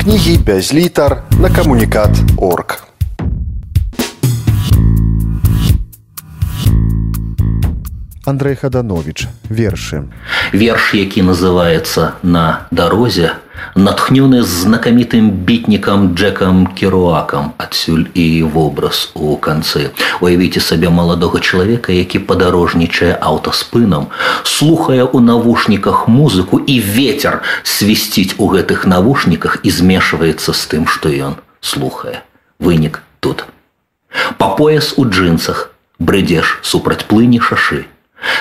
Кнігі без літар на камунікат Андрей Хаданович, вершы. Верш, які называется «На дорозе», натхнёны знакамітым бітнікам Джекам Керуакам, адсюль і вобраз у канцы. Уявіце сабе маладога чалавека, які падарожнічае аўтаспынам, слухае ў навушніках музыку і ветер свісціць у гэтых навушніках і змешваецца з тым, што ён слухае. Вынік тут. Па пояс у джинсах брыдзеш супраць плыні шашы.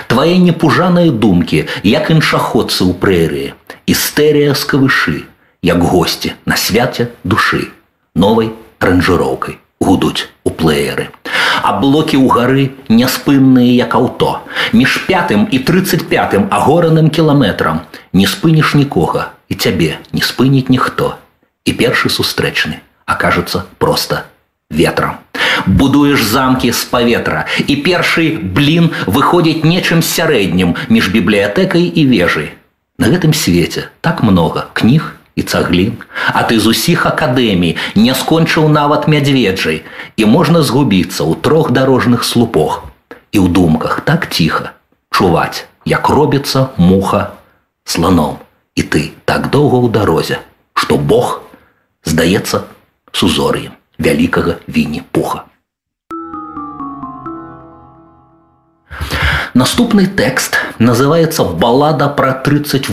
Твае непужаныя думкі, як іншаходцы ў прэрыі, істэрія з кавышы, як госці на свяце душы, новай ранжыроўкай гудуць у плееры. А блокі ў гары няспынныя як аўто. Між пятым і 35 агораным кіламетрам не спыніш нікога і цябе не спыніць ніхто. І першы сустрэчны акажацца проста ветрам. Будуеш замкі з паветра, і першы блін выходзіць нечым сярэднім між бібліятэкай і вежай. На гэтым свеце так много кніг і цаглін, а ты з усіх акадэмій не скончыў нават мядзведжай, і можна згубіцца ў трох дарожных слупох. І ў думках так ціха чуваць, як робіцца муха слоном. І ты так доўга ў дарозе, што Бог здаецца сузор'ем вялікага віні пуха. Наступны тэкст называется балада пра 38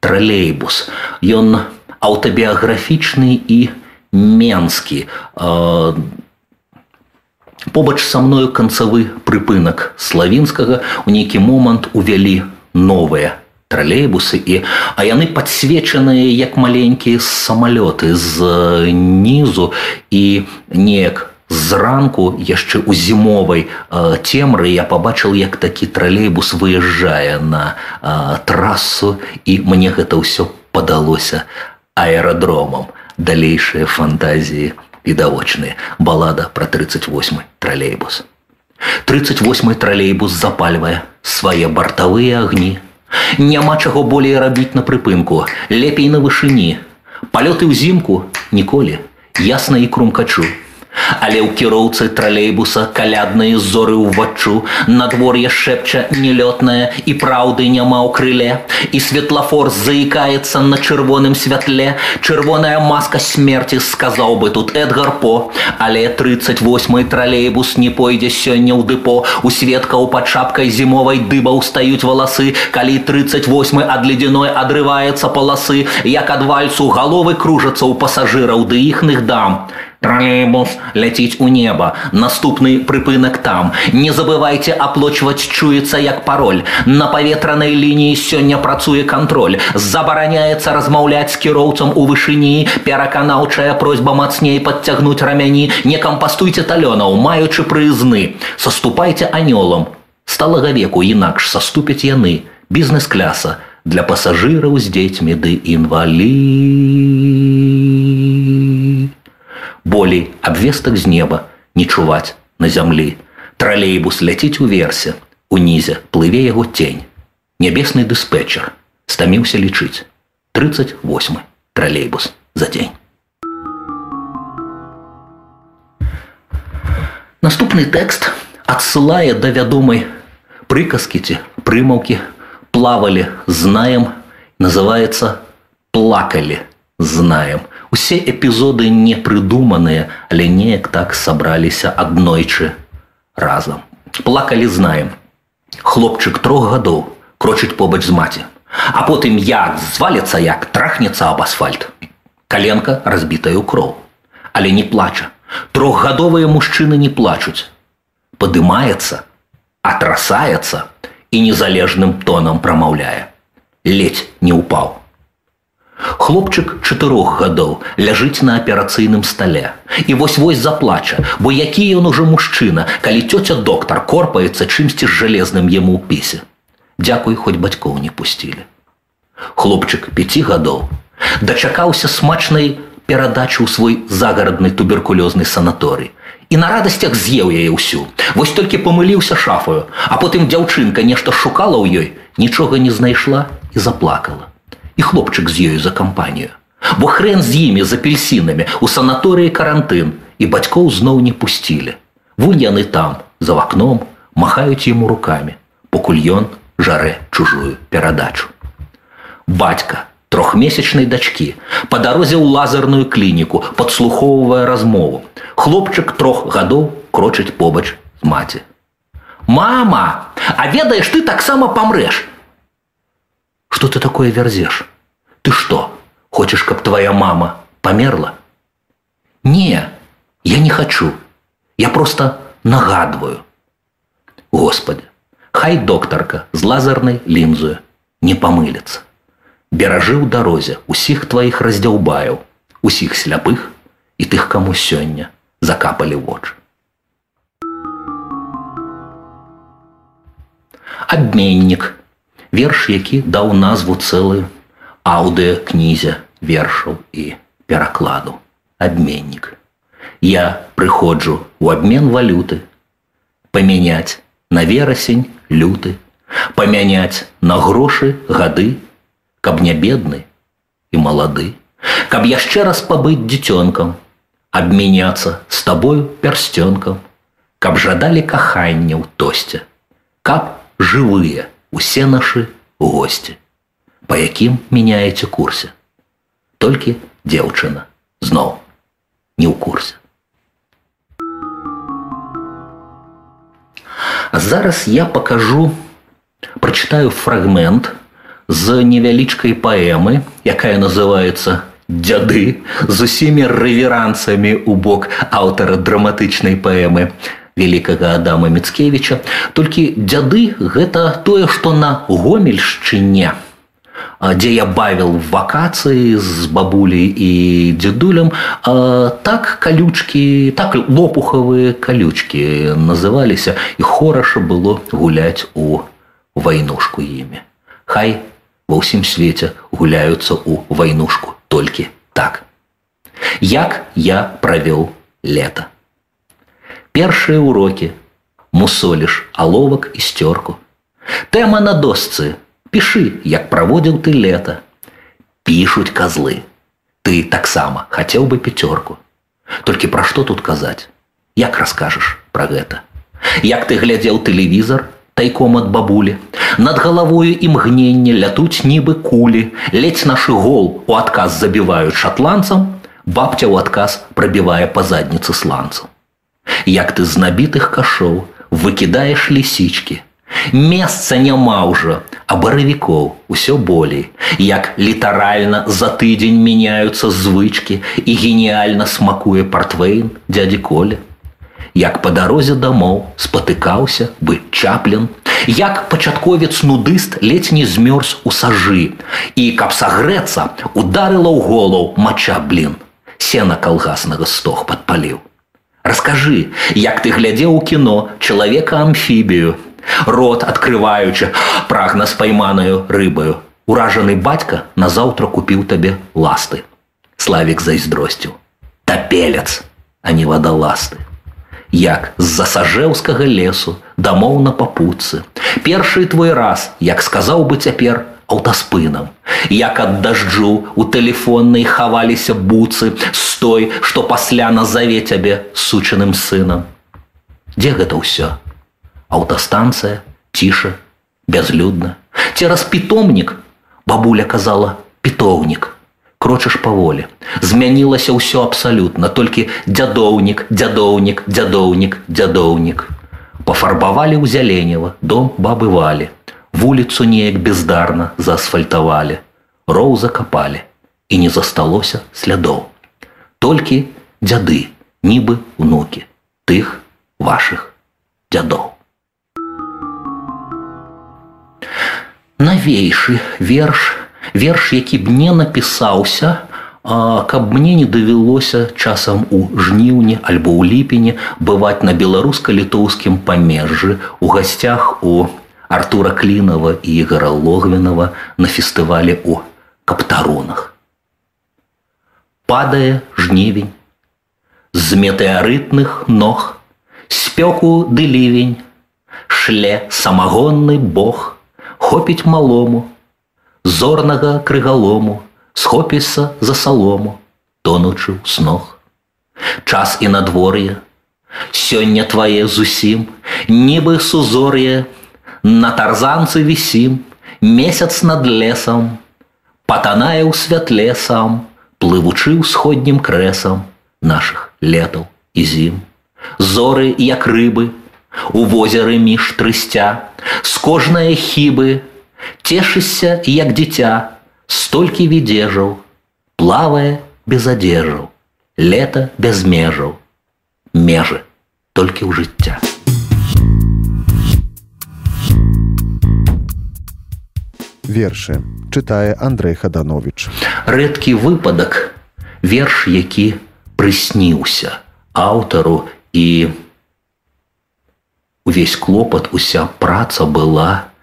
тралейбус. Ён аўтабіяграфічны і менскі. Побач са мною канцавы прыпынак славінскага у нейкі момант увялі новыя Тралейбусы і а яны падсвечаныя як маленькія самалёты з нізу і неяк зранку яшчэ ў зімовай э, цемры я пабачыў як такі тралейбус выязджае на э, трасу і мне гэта ўсё падалося аэрадромам далейшыя фантазіі відавочныя. Балада пра 38 тралейбус. 38 тралейбус запальвае свае бартавыя агні няма чаго болей рабіць на прыпынку лепей на вышыні палёты ўзімку ніколі ясна і крумкачу Але ў кіроўцы тралейбуса калядныя зоры ўваччу, надвор'е шэпча нелётнае і праўды няма ў крыле. І светлафор заікаецца на чырвоным святле. Чырвоная маска смерці сказаў бы тут Эдгар По, Але 38 тралейбус не пойдзе сёння ў дэпо. У сведкаў пад шапкай зімовай дыба ўстаюць валасы, калі 38 ад ледзяной адрываецца паласы, як ад вальцу галовы кружацца ў пасажыраў ды іхных дам. Троллейбус ляціць у неба. Наступны прыпынак там. Не забывайте аплочваць чуецца як пароль. На паветранай лініі сёння працуе кантроль. Забараняецца размаўляць з кіроўцам у вышыні, пераканаўчая просьба мацней падцягнуць рамяні, не кампастуйце талёнаў, маючы прызны. Саступайце анёлам. Сталага веку інакш саступяць яны. Бізнес-кляса для пасажыраў з дзецьмі ды інвалі болей абвестак з неба не чуваць на зямлі. Тралейбус ляціць уверсе, унізе плыве яго тень. Нябесны дыспетчер стаміўся лічыць 38 тралейбус за дзень. Наступны тэкст адсылае да вядомай прыказкі ці прымаўкі плавалі знаем, называется плакалі Знаем. Усе эпізоды не прыдуманыя, але неяк так сабраліся аднойчы разам. Плакалі знаем. Хлопчык трох гадоў крочыць побач з маці. А потым як зваліцца як трахнецца аб асфальт. Каленка разбітая ў кроў, але не плача. Трохгадовыя мужчыны не плачуць. Падымаецца, атрасаецца і незалежным тонам прамаўляе. Ледзь не ўпаў. Хлопчык чатырох гадоў ляжыць на аперацыйным стале. І вось-вось заплача, бо які ён ужо мужчына, калі цёця доктар корпаецца чымсьці з жалезным яму ў пісе. Дзякуй, хоць бацькоў не пусцілі. Хлопчык пяці гадоў дачакаўся смачнай перадачы ў свой загарадны туберкулёзны санаторый. І на радасцях з'еў яе ўсю. Вось толькі памыліўся шафаю, а потым дзяўчынка нешта шукала ў ёй, нічога не знайшла і заплакала і хлопчык з ёю за кампанію. Бо хрен з імі з апельсінамі у санаторыі карантын і бацькоў зноў не пусцілі. Вунь яны там, за вакном, махаюць ему руками, покуль ён жарэ чужую перадачу. Бацька трохмесячнай дачкі па дарозе ў лазерную клініку падслухоўвае размову. Хлопчык трох гадоў крочыць побач з маці. Мама, а ведаеш ты таксама памрэш. Что ты такое верзешь? Ты что, хочешь, как твоя мама померла? Не, я не хочу. Я просто нагадываю. Господи, хай докторка з лазернай лінзою не памыліцца. Беражы ў дарозе усіх тваіх раздзяўбаяў, усіх сляпых і тых, каму сёння закапалі вочы. Абменнік, верш, які даў назву цэлую аўдыакнізе вершаў і перакладу. Абменнік. Я прыходжу ў абмен валюты, памяняць на верасень люты, памяняць на грошы гады, каб не бедны і малады, каб яшчэ раз пабыць дзіцёнкам, абмяняцца з табою пярсцёнкам, каб жадалі кахання ў тосце, каб жывыя усе нашы госці, па якім мяняеце курсе. Толькі дзеўчына зноў не ў курсе. А зараз я пакажу, прачытаю фрагмент з невялічкай паэмы, якая называецца дзяды з усімі рэверансамі ў бок аўтара драматычнай паэмы великага Адама Мицкевича. Толькі дзяды гэта тое, што на гомельшчыне, дзе я бавіл вакацыі з бабулей і дзедулем, так калючкі, так лопухавыя калючкі называліся і хораша было гуляць у вайнушку імі. Хай ва ўсім свеце гуляюцца ў вайнушку толькі так. Як я правёў лета. Першыя ўрокі мусоліш аловак і сцёрку. Тэма на досцы, пішы, як праводзіў ты лета. Пішуць казлы. Ты таксама хацеў бы пяцёрку. Толькі пра што тут казаць? Як раскажаш пра гэта? Як ты глядзеў тэлевізор тайком ад бабулі, над галавою імгнення лятуць нібы кулі, ледзь нашы гол у адказ забіваюць шатландцам, бабця ў адказ прабівае па задніцы сланцам як ты з набітых кашоў выкідаеш лісічкі. Месца няма ўжо, а баравікоў усё болей, як літаральна за тыдзень мяняюцца звычкі і геніяльна смакуе партвейн дядзі коле. Як па дарозе дамоў спатыкаўся бы чаплен, як пачатковец нудыст ледзь не змёрз у сажы, і каб сагрэцца, ударыла ў голаў мача блин, сена калгаснага стог падпаліў. Раскажы, як ты глядзеў у кіно чалавека амфібію, рот открываючы прагна спайманую рыбаю. Уражаны бацька назаўтра купіў табе ласты. Славік зайздросціў. Тапелец, а не вадаласты. Як з-за сажэўскага лесу дамоў на папутцы. Першы твой раз, як сказаў бы цяпер, аўтаспынам. Як ад дажджу у тэлефоннай хаваліся буцы з той, што пасля назаве цябе сучаным сынам. Дзе гэта ўсё? Аўтастанцыя, ціша, бязлюдна. Цераз пітомнік бабуля казала пітоўнік. Крочыш паволі. Змянілася ўсё абсалютна, толькі дзядоўнік, дзядоўнік, дзядоўнік, дзядоўнік. Пафарбавалі ў зяленева, дом бабы валі вуліцу неяк бездарна заасфальтавалі, роў закапалі і не засталося слядоў. Толькі дзяды, нібы унукі тых вашых дзядоў. Навейшы верш, верш, які б не напісаўся, каб мне не давялося часам у жніўні альбо ў ліпені бываць на беларуска-літоўскім памежжы у гасцях у Артура Клинова и Игора Логвинова на фестивале у Каптаронах. Падае жнівень, з метэарытных ног, спёку ды лівень, шле самагонны бог, хопіць малому, зорнага крыгалому, схопішся за салому, тонучы ў снох. Час і надвор'е, сёння твае зусім, нібы сузор'е, на тарзанцы вісім, месяц над лесам, патанае ў святле сам, плывучы ўсходнім крэсам наших летаў і зім. Зоры, як рыбы, у возеры між трысця, з кожнае хібы, цешышся, як дзіця, столькі відзежаў, плавае без адзежаў, лета без межаў, межы толькі ў жыцця. Вершы чытае Андрей Хаданович. Рэдкі выпадак, верш, які прысніўся аўтару і увесь клопат уся праца была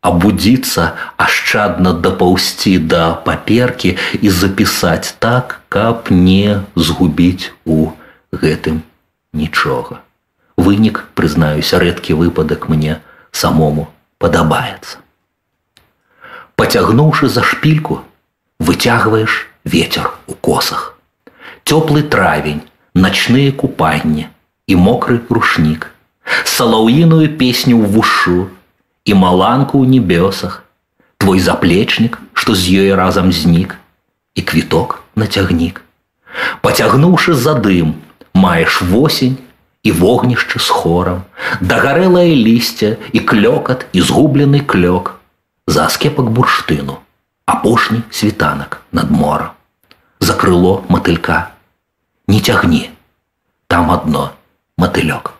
абудзіцца ашчадна дапаўсці да паперкі і запісаць так, каб не згубіць у гэтым нічога. Вынік, прызнаюся, рэдкі выпадак мне самому падабаецца. Пацягнуўшы за шпільку, выцягваеш ветер у косах. Цёплы травень, начныя купанні і мокры рушнік, салаўіную песню ў вушу і маланку ў небёсах, твой заплечнік, што з ёй разам знік і квіток на цягнік. Пацягнуўшы за дым, маеш восень і вогнішча з хорам, дагарэлае лісце і клёкат і згублены клёк, за аскепак бурштыну, апошні світанак над морам. За крыло матылька. Не цягні, там адно матылёк.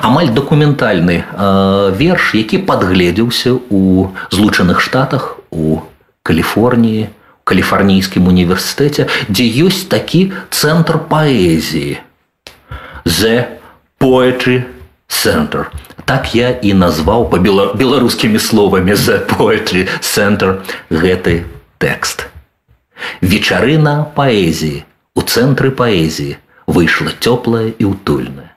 Амаль дакументальны э, верш, які падгледзеўся ў злучаных штатах у Каліфорніі, каліфарнійскім універсітэце, дзе ёсць такі цэнтр паэзіі. The Poetry Center. Так я і назваў па беларускімі словамі The Poetry Center гэты тэкст. Вечарына паэзіі у цэнтры паэзіі выйшла цёплая і ўтульная.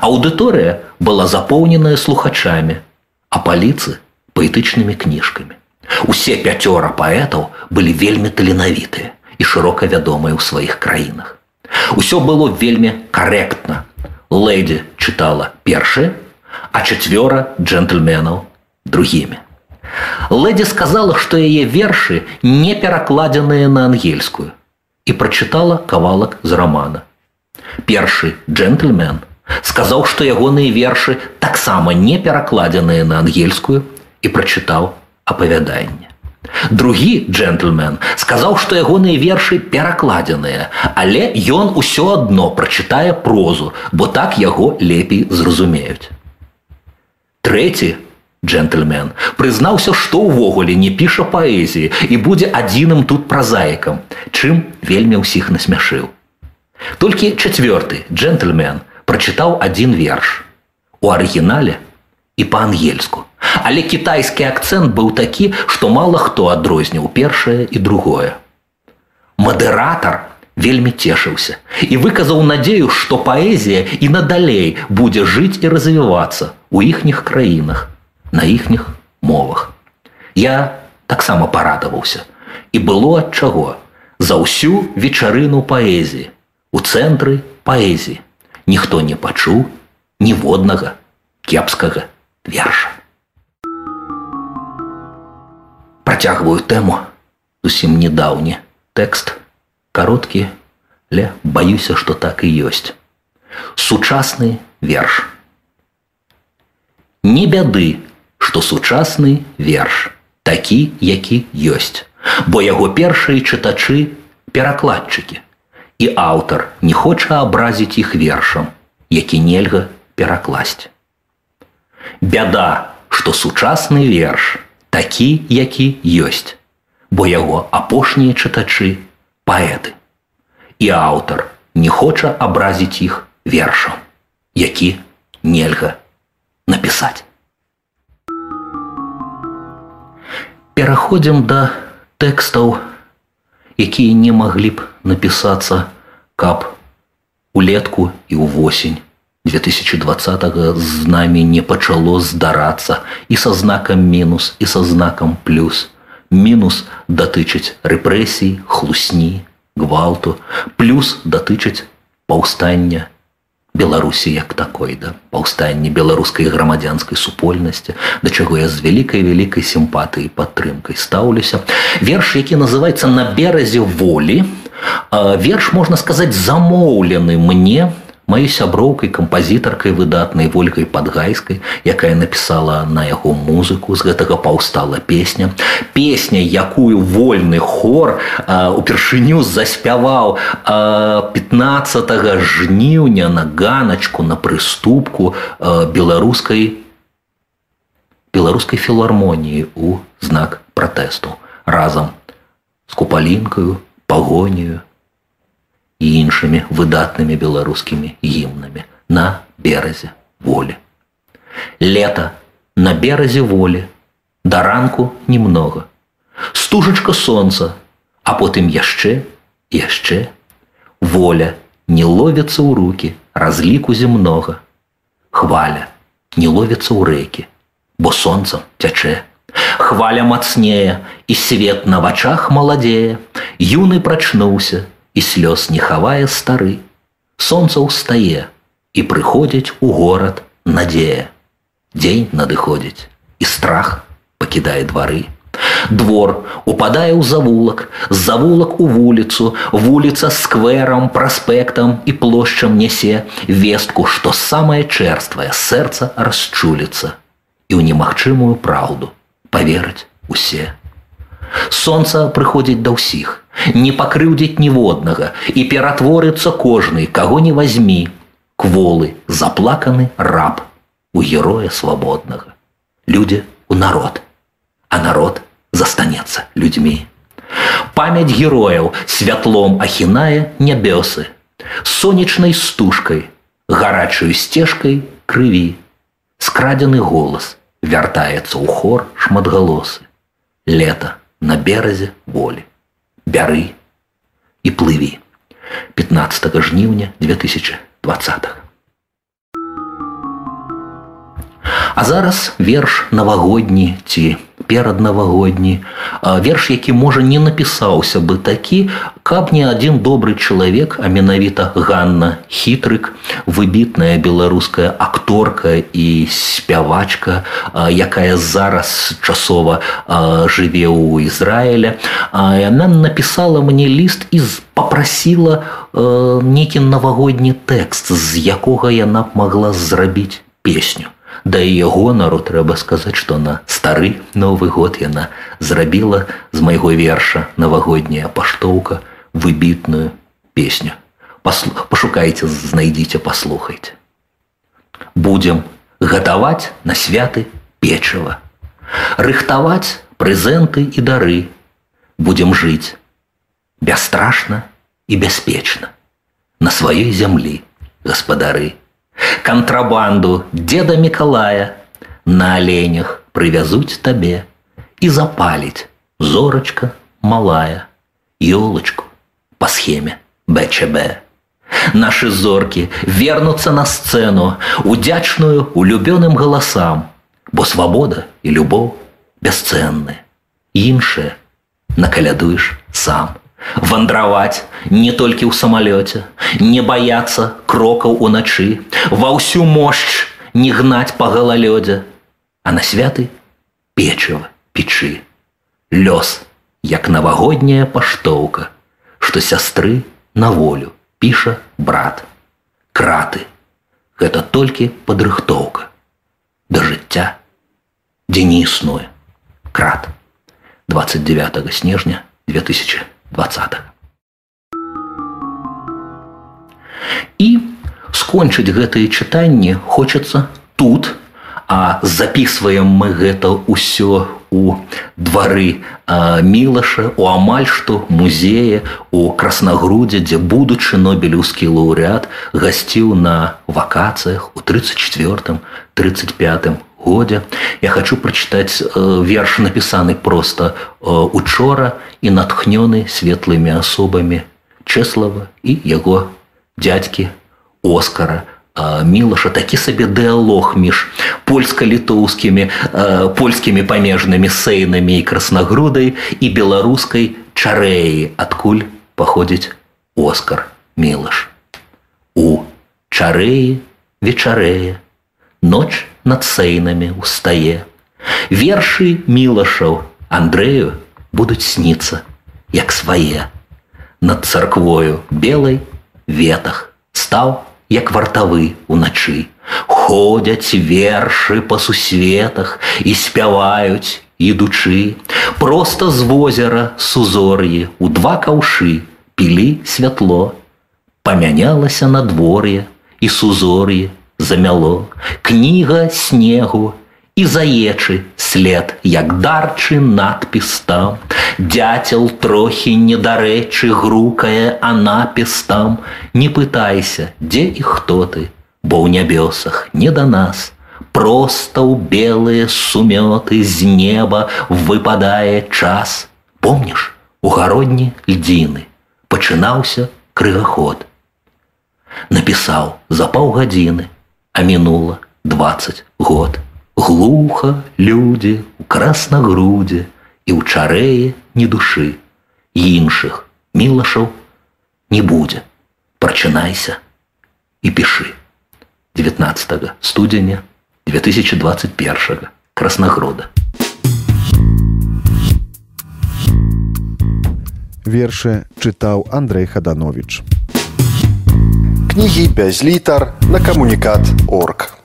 Аўдыторыя была запоўненая слухачамі, а паліцы паэтычнымі кніжкамі. Усе пяцёра паэтаў былі вельмі таленавітыя і шырока вядомыя ў сваіх краінах. Усё было вельмі карэктна. Лэдзі чытала першае, а чацвёра джентльменаў другімі. Лэдзі сказала, што яе вершы не перакладзеныя на ангельскую і прачытала кавалак з рамана. Першы джентльмен сказаў, што ягоныя вершы таксама не перакладзеныя на ангельскую і прачытаў апавяданне. Другі джентльмен сказаў, што ягоныя вершы перакладзеныя, але ён усё адно прачытае прозу, бо так яго лепей зразумеюць. Трэці джентльмен прызнаўся, што ўвогуле не піша паэзіі і будзе адзіным тут празаікам, чым вельмі ўсіх насмяшыў. Толькі чацвёрты джентльмен прачытаў адзін верш у арыгінале і па-ангельску. Але кітайскі акцэнт быў такі, што мала хто адрозніў першае і другое. Мадэратар вельмі цешыўся і выказаў надзею, што паэзія і надалей будзе жыць і развівацца ў іхніх краінах на іхніх мовах. Я таксама парадаваўся і было ад чаго за ўсю вечарыну паэзіі у цэнтры паэзіі ніхто не пачуў ніводнага кепскага верша. Працягваю тэму зусім недаўні тэкст кароткі, але баюся, што так і ёсць. Сучасны верш. Не бяды, што сучасны верш такі, які ёсць, бо яго першыя чытачы перакладчыкі. І аўтар не хоча абразіць іх вершам, які нельга перакласць. Бяда, што сучасны верш такі, які ёсць, бо яго апошнія чытачы паэты. І аўтар не хоча абразіць іх вершам, які нельга напісаць. пераходзім да тэкстаў, якія не маглі б напісацца, каб улетку і ўвосень 2020 з намі не пачало здарацца і са знакам мінус і са знакам плюс мінус датычыць рэпрэсій, хлусні, гвалту, плюс датычыць паўстання Беларусі як такой да паўстанне беларускай грамадзянскай супольнасці да чаго я з вялікай вялікай сімпатыі падтрымкай стаўлюся верш які называется на беразе волі верш можна сказаць замоўлены мне маёй сяброўкай кампазітаркай выдатнай ольгай падгайскай якая напісала на яго музыку з гэтага паўстала песня. Песня якую вольны хор упершыню заспяваў 15 жніўня на ганачку на прыступку беларускай беларускай філармоніі у знак пратэсту. Разам з купалінкаю пагонію і іншымі выдатнымі беларускімі гімнамі на беразе волі. Лета на беразе волі, да ранку немного. Стужачка сонца, а потым яшчэ, яшчэ. Воля не ловіцца ў руки, разліку земнога. Хваля не ловіцца ў рэкі, бо сонцам цячэ. Хваля мацнее, і свет на вачах маладзее, Юны прачнуўся, і слёз не хавае стары. Сонца ўстае і прыходзіць у горад надзея. Дзень надыходзіць і страх пакідае двары. Двор упадае ў завулак, завулак у вуліцу, вуліца скверам, праспектам і плошчам нясе вестку, што самае чэрствае сэрца расчуліцца і ў немагчымую праўду паверыць усе. Сонца прыходзіць да ўсіх, не пакрыўдзіць ніводнага і ператворыцца кожны, каго не возьми, кволы, заплаканы раб у героя свабоднага. Людзі у народ, а народ застанецца людзьмі. Памяць герояў святлом ахінае нябёсы, сонечнай стужкай, гарачую сцежкай крыві. Скрадзены голас вяртаецца ў хор шматгалосы. Лета на беразе волі. Бяры і плыві 15 жніўня 2020. А зараз верш навагодні ці пераднавагодні верш які можа не напісаўся бы такі каб не адзін добры чалавек а менавіта Ганна хітрык выбітная беларуская акторка і спявачка якая зараз часова жыве ў Ізраіля яна напісала мне ліст і попрасіла нейкі навагодні тэкст з якога яна б магла зрабіць песню Да яе гонару трэба сказаць, што на стары новы год яна зрабіла з майго верша навагодняя паштоўка выбітную песню. Паслу... Пашукайце, знайдзіце, паслухайце. Будзем гатаваць на святы печыва. Рыхтаваць прэзенты і дары. Будзем жыць бясстрашна і бяспечна на сваёй зямлі гаспадары контрабанду деда Миколая на оленях привязуть тебе и запалить зорочка малая, елочку по схеме БЧБ. Наши зорки вернутся на сцену, удячную улюбёным голосам, бо свобода и любовь бесценны. Іншее накалядуешь сам вандраваць не толькі ў самалёце, не баяцца крокаў уначы, ва ўсю мощь не гнаць па галалёдзе, а на святы печыва печы. Лёс, як навагодняя паштоўка, што сястры на волю піша брат. Краты. Гэта толькі падрыхтоўка да жыцця, дзе не існуе. Крат. 29 снежня 2000 20. І скончыць гэтые чытанні хочацца тут, а записываем мы гэта ўсё у двары мілаша у амаль што музея у краснагрудзе дзе будучы нобелеўскі лаўрэат гасціў на вакацыях у 34 35 годзе я хочу прачытаць э, верш напісаны просто э, учора і натхнёны светлымі асобамі чэслава і яго дядзькі оскара мілаша такі сабе дыалог між польска-літоўскімі польскімі памежнымі сейнамі і краснагрудай і беларускай чарэі адкуль паходзіць оскар мілаш у чарэі вечарэе ноч над сейнамі устае вершы мілашаў андрэю будуць сніцца як свае над царквою белай ветах стаў як вартавы уначы ходзяць вершы па сусветах і спяваюць ідучы просто з возера сузор'і у два каўшы пілі святло памянялася надвор'е і сузор'е замяло кніга снегу і заечы след як дарчы надпіс там дятел трохі недарэчы грукае а напіс там не пытайся дзе і хто ты бо ў нябёсах не да нас просто ў белыя сумёты з неба выпадае час помніш у гародні льдзіны пачынаўся крыгаход напісаў за паўгадзіны а мінула двадцать год глуха людзі у краснагрудзе і ў чарэе ні душы іншых мілашаў не будзе прачынайся і пішы 19 студзеня 2021 краснагрода вершы чытаў Андрей хаданович кнігі без літар на камунікат орг